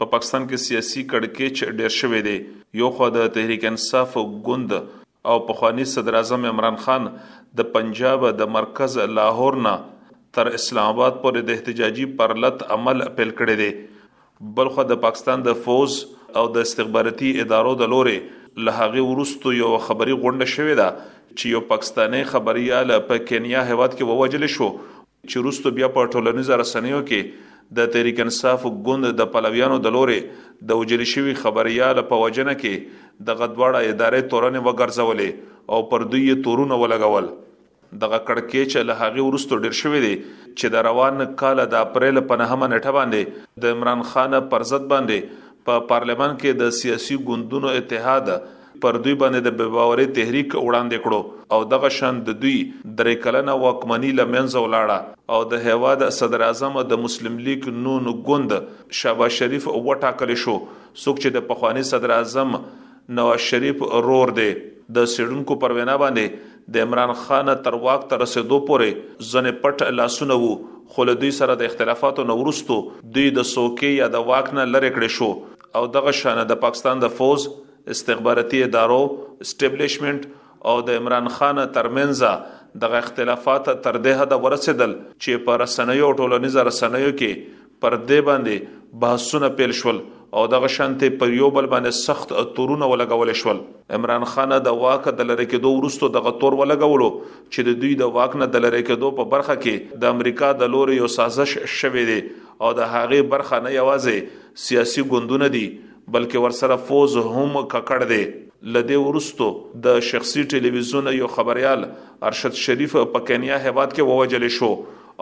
په پاکستان کې سیاسي کړکېچ ډېر شوی دی. یو خوا د تحریک انصاف ګوند او پخواني صدراعظم عمران خان د پنجاب د مرکز لاهور نه تر اسلام اباد پورې د احتجاجي پرلت عمل پیل کړی دی، بل خوا د پاکستان د فوځ او د استخباراتي ادارو د لورې له هغې وروسته یوه خبري غونډه شوې ده چې یو پاکستانی خبریال په کینیا هېواد کې ووژل شو چې وروسته بیا په ټولنیزه رسنیو کې د تحریک انصاف ګوند د پلویانو د لورې د وژل شوي خبریال په وژنه کې دغه دواړه ادارې تورنې وګرځولې او پر دوی یې تورونه ولګول. دغه کړکېچ له هغې وروسته ډېر شوی دی چې د روان کال د اپرېل په نهمه نېټه باندې د عمران خان پرضد باندې په پارلمان کې د سیاسي ګوندونو اتحاد پر دوی باندې د بې باورۍ تحریک وړاندې کړو او دغه شان د دوی درې کلنه واکمني له منځه ولاړه او د هېواد صدراعظم د مسلم لیګ نون ګوند شهباز شریف وټاکل شو څوک چې د پخواني صدراعظم نواز شریف ورور دی. د څېړونکو پر وینا باندې د عمران خان تر واک ته رسېدو پورې ځنې پټ لاسونه وو خو له دوی سره د اختلافاتو نه وروسته دوی د څوکۍ یا د واک نه لرې کړې شو او دغه شان د پاکستان د فوځ استخبارتي ادارو، اسټبلیشمنټ او د عمران خان ترمنځ دغه اختلافات تر دې حده ورسېدل چې په رسنیو او ټولنیزه رسنیو کې پر دې باندې بحثونه پیل شول او دغه شانتې پر یو بل باندې سخت تورونه ولګول شول. عمران خان د واک د لرې کېدو وروسته دغه تور ولګولو چې د دوی د واک نه د لرې کېدو په برخه کې د امریکا د لورې یو سازش شوی دی او د هغې برخه نه یوازې سیاسي ګوندونه دي بلکې ورسره فوځ هم ککړ دی. له دې وروسته د شخصي ټلویزیون یو خبریال ارشد شریف په کینیا هېواد کې ووژل شو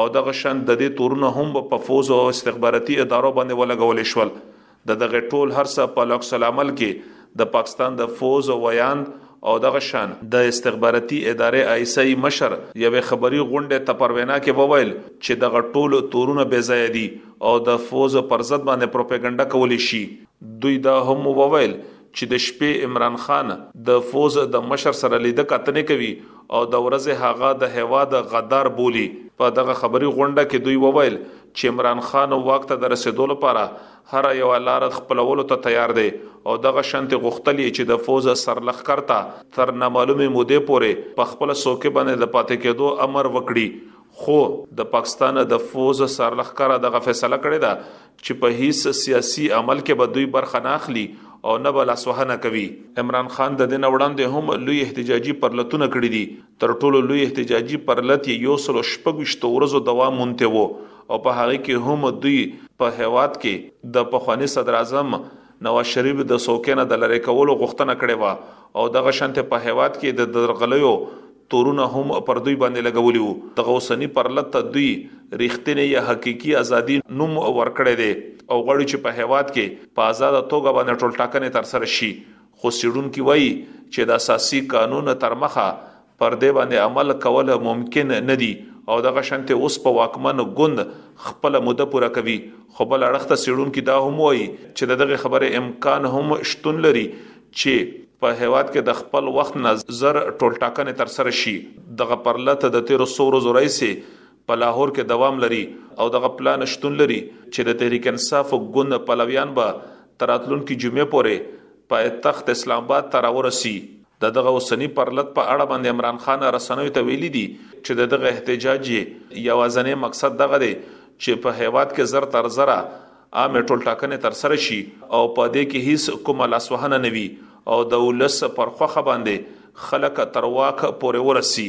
او دغه شان د دې تورونه هم په فوځ او استخباراتي ادارو باندې ولګول شول. د دغه ټول هر څه په عکس العمل کې د پاکستان د فوځ ویاند او دغه شان د استخباراتي ادارې آی سي مشر یوې خبري غونډې ته پر وینا کې وویل چې دغه ټول تورونه بې ځایه دي او د فوځ پر ضد باندې پروپیګنډه کولی شي. دوی دا هم وویل چې د شپې عمران خان د فوځ د مشر سره لیده کتنې کوي او د ورځې هغه د هیواد غدار بولي. په دغه خبري غونډه کې دوی وویل چې عمران خان واک ته د رسیدو لپاره هره یوه لاره خپلولو ته تیار دی او دغه شانتې غوښتل یې چې د فوځ سرلښکر ته تر نامعلومې مودې پورې په خپله څوکې باندې د پاتې کیدو امر وکړي خو د پاکستان د فوځ سرلښکره دغه فیصله کړې ده چې په هیڅ سیاسي عمل کې به دوی برخه نه اخلي او نه به لاسوهنه کوي. عمران خان د دې نه وړاندې هم لوی احتجاجي پرلتونه کړي دي. تر ټولو لوی احتجاجي پرلت یې یو سل او شپږ ویشت ورځو دوام مونتی وو او په هغه کې هم دوی په هیواد کې د پخواني صدراعظم نواز شریف د څوکۍ نه د لرې کولو غوښتنه کړې وه او دغه شانتې په هېواد کې د درغلیو تورونه هم پر دوی باندې لګولي وو. دغه اوسني پرلت ته دوی رښتینې یا حقیقي ازادي نوم ورکړی دی او غواړي چې په هېواد کې په ازاده توګه باندې ټولټاکنې ترسره شي خو څېړونکي وايي چې د اساسي قانون ترمخه پر دې باندې عمل کول ممکن نه دي او دغه شانته اوس په واکمن ګوند خپل مده پوره کوي خو بل اړخ ته سیړونکي دا هم وایي چې د دغه خبرې امکان هم شتون لري چې په هیواد کې د خپل وخت نه زر ټولټاکنې تر سره شي دغه پرلته د تیر څو ورځو راځي په لاهور کې دوام لري او دغه پلان شتون لري چې د تحریک انصاف ګوند پلویان به تراتلونکو جمعې پورې په تخت اسلام آباد ته راورسي د دغه اوسني پرلت په اړه باندې عمران خان رسنیو ته ویلي دي چې د دغه احتجاج یې یوازنی مقصد دغه دی چې په هیواد کې زر تر زره عامې ټولټاکنې ترسره شي او په دې کې هیڅ کومه لاسوهنه نه وي او د ولس پر خوښه باندې خلک تر واک پورې ورسي.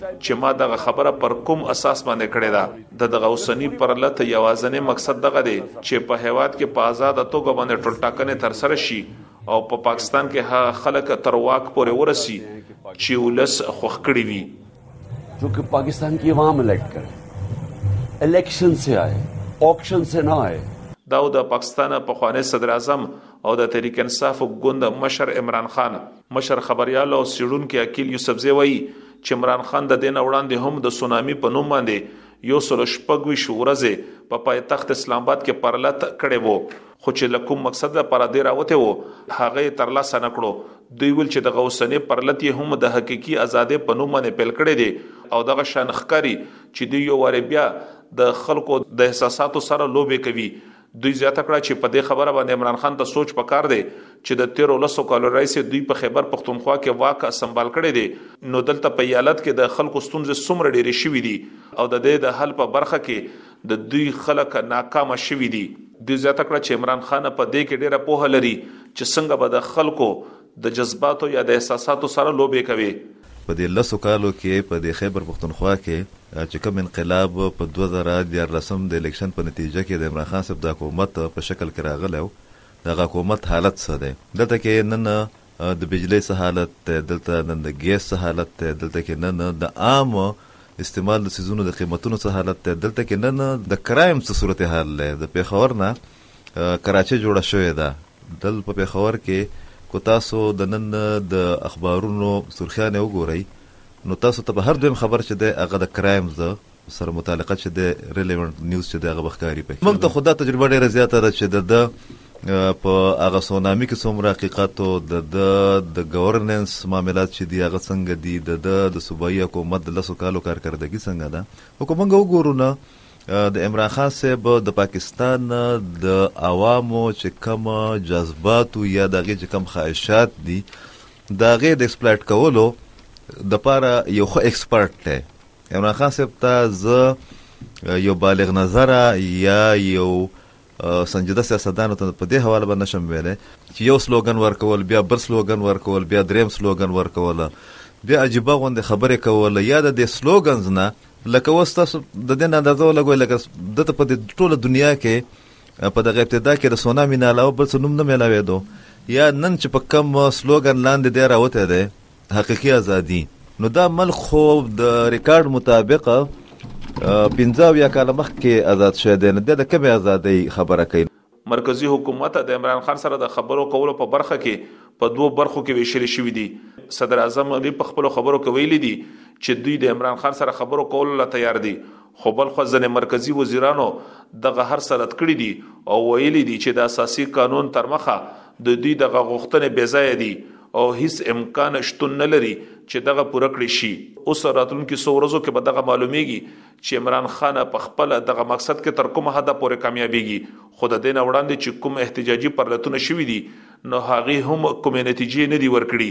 چې ما دغه خبره پر کوم اساس باندې کړې ده د دغه اوسنی پرلت یوازنې مقصد دغه دی چې په هیواد کې په آزاد توګه باندې ټولټاکنې تر سره شي او په پا پاکستان کې هغه خلک تر واک پورې ورسي چې ولس خوخ کړی وي چې پاکستان کې عوام الیکټ کړي الیکشن سے آئے آکشن سے نه آئے دا د پاکستان په خوانې صدر اعظم او د تحریک انصاف ګوند مشر عمران خان مشر خبریال او څیړونکی عقیل یوسفزی وایی چی عمران خان ددی نه وړاندی هم د سونامی په نوم باندی یو سل او شپږ ویشت ورځی په پایتخت اسلام اباد کی پرلت کړی وو خو چی له کوم مقصد لپاره دی راوتی وو هغه یی تر لاسه نه کړو دوی ویل چی دغه اوسنی پرلت یی هم د حقیقی ازادی په نوم باندی پیل کړی دی او دغه شان ښکاری چی دوی یو واری بیا د خلکو د احساساتو سره لوبی کوی. دوی زیاته کړه چې په دې خبره باندې عمران خان ته سوچ پکار دی چې د تیرو لسو کالو راهیسې دوی په خیبر پښتونخوا کې واک سمبال کړی دی نو دلته په ایالت کې د خلکو ستونزې څومره ډېرې شوې دي او د دې د حل په برخه کې د دوی خلک ناکام شوي دي دوی زیاته کړه چې عمران خان په دې کې ډېره پوهه لري چې څنګه به د خلکو د جذباتو یا د احساساتو سره لوبې کوي. په دې لسو کالو کې په دې خیبر پښتونخوا کې چې کوم انقلاب په دوه زره دیارلسم د الیکشن په نتیجه کې د عمران خان صاحب د حکومت په شکل کې راغلی و د هغه حکومت حالت څه دی؟ دلته کې نن د بجلۍ څه حالت دی؟ دلته نن د ګیس څه حالت دی؟ دلته کې نن د عام استعمال د څیزونو د قیمتونو څه حالت دی؟ دلته کې نن د کرایم څه صورت حال دی؟ د پیښور نه کراچۍ جوړه شوې ده. دل په پېښور کې که تاسو د نن د اخبارونو سرخيانې وګورئ نو تاسو ته به هر دويم خبر چې دی هغه د کرايم د سره متعلقه چې دی ريليونټ نيوز چې دی هغه به ښکاري پکې. موږ ته خو دا تجربه ډېره زياته ده چې د ده په هغه سونامي کې څومره حقيقت و، د ده د ګورننس معاملات چې دي هغه څنګه دي، د ده د صوبايي حکومت د لسو کالو کارکردګي څنګه ده، نو که موږ وګورو نه د عمران خان صاحب د پاکستان د عوامو چې کوم جذبات یا د هغې چې کوم خواهشات دي د هغې د ایکسپلایټ کولو دپاره یو ښه ایکسپرټ دی عمران خان صاحب ته زه یو بالغ نظره یا یو سنجیده سیاستدانو ته په دې حواله به نه شم ویلی چې یو سلوګن ورکول بیا بل سلوګن ورکول بیا دریم سلوګن ورکول بیا عجیبه غوندې خبرې کول یا د دې سلوګنز نه لکه اوس تاسو د دې اندازه ولګوئ لکه دته په دې ټوله دنیا کې په دغه ابتدا کې د سونامي نه علاوه بل څه نوم نه میلاوېدو یا نن چې په کم سلوګن لاندې دی راوتی دی حقیقي ازادي نو دا ملک خو د ریکارډ مطابق پنځه اویا کاله مخکې ازاد شوی دی نو بیا د کومې ازادۍ خبره کوي. مرکزي حکومت د عمران خان سره د خبرو کولو په برخه کې په دوو برخو کې ویشل شوي دي. صدراعظم غني په خپلو خبرو کې ویلي دي چې دوی د عمران خان سره خبرو کولو له تیار دي خو بل خوا ځینې مرکزي وزیرانو دغه هر څه رد کړي دي او ویلي دي چې د اساسي قانون ترمخه د دوی دغه غوښتنې بې ځایه دي او هیڅ امکان شتون نه لري چې دغه پوره کړې شي. اوس راتلونکي څو ورځو کې به دغه معلومیږي چې عمران خان په خپله دغه مقصد کې تر کومه حده پورې کامیابیږي خو د دې نه وړاندې چې کوم احتجاجي پرلتونه شوي دي نو هغوی هم کومې نتیجې نه دي ورکړي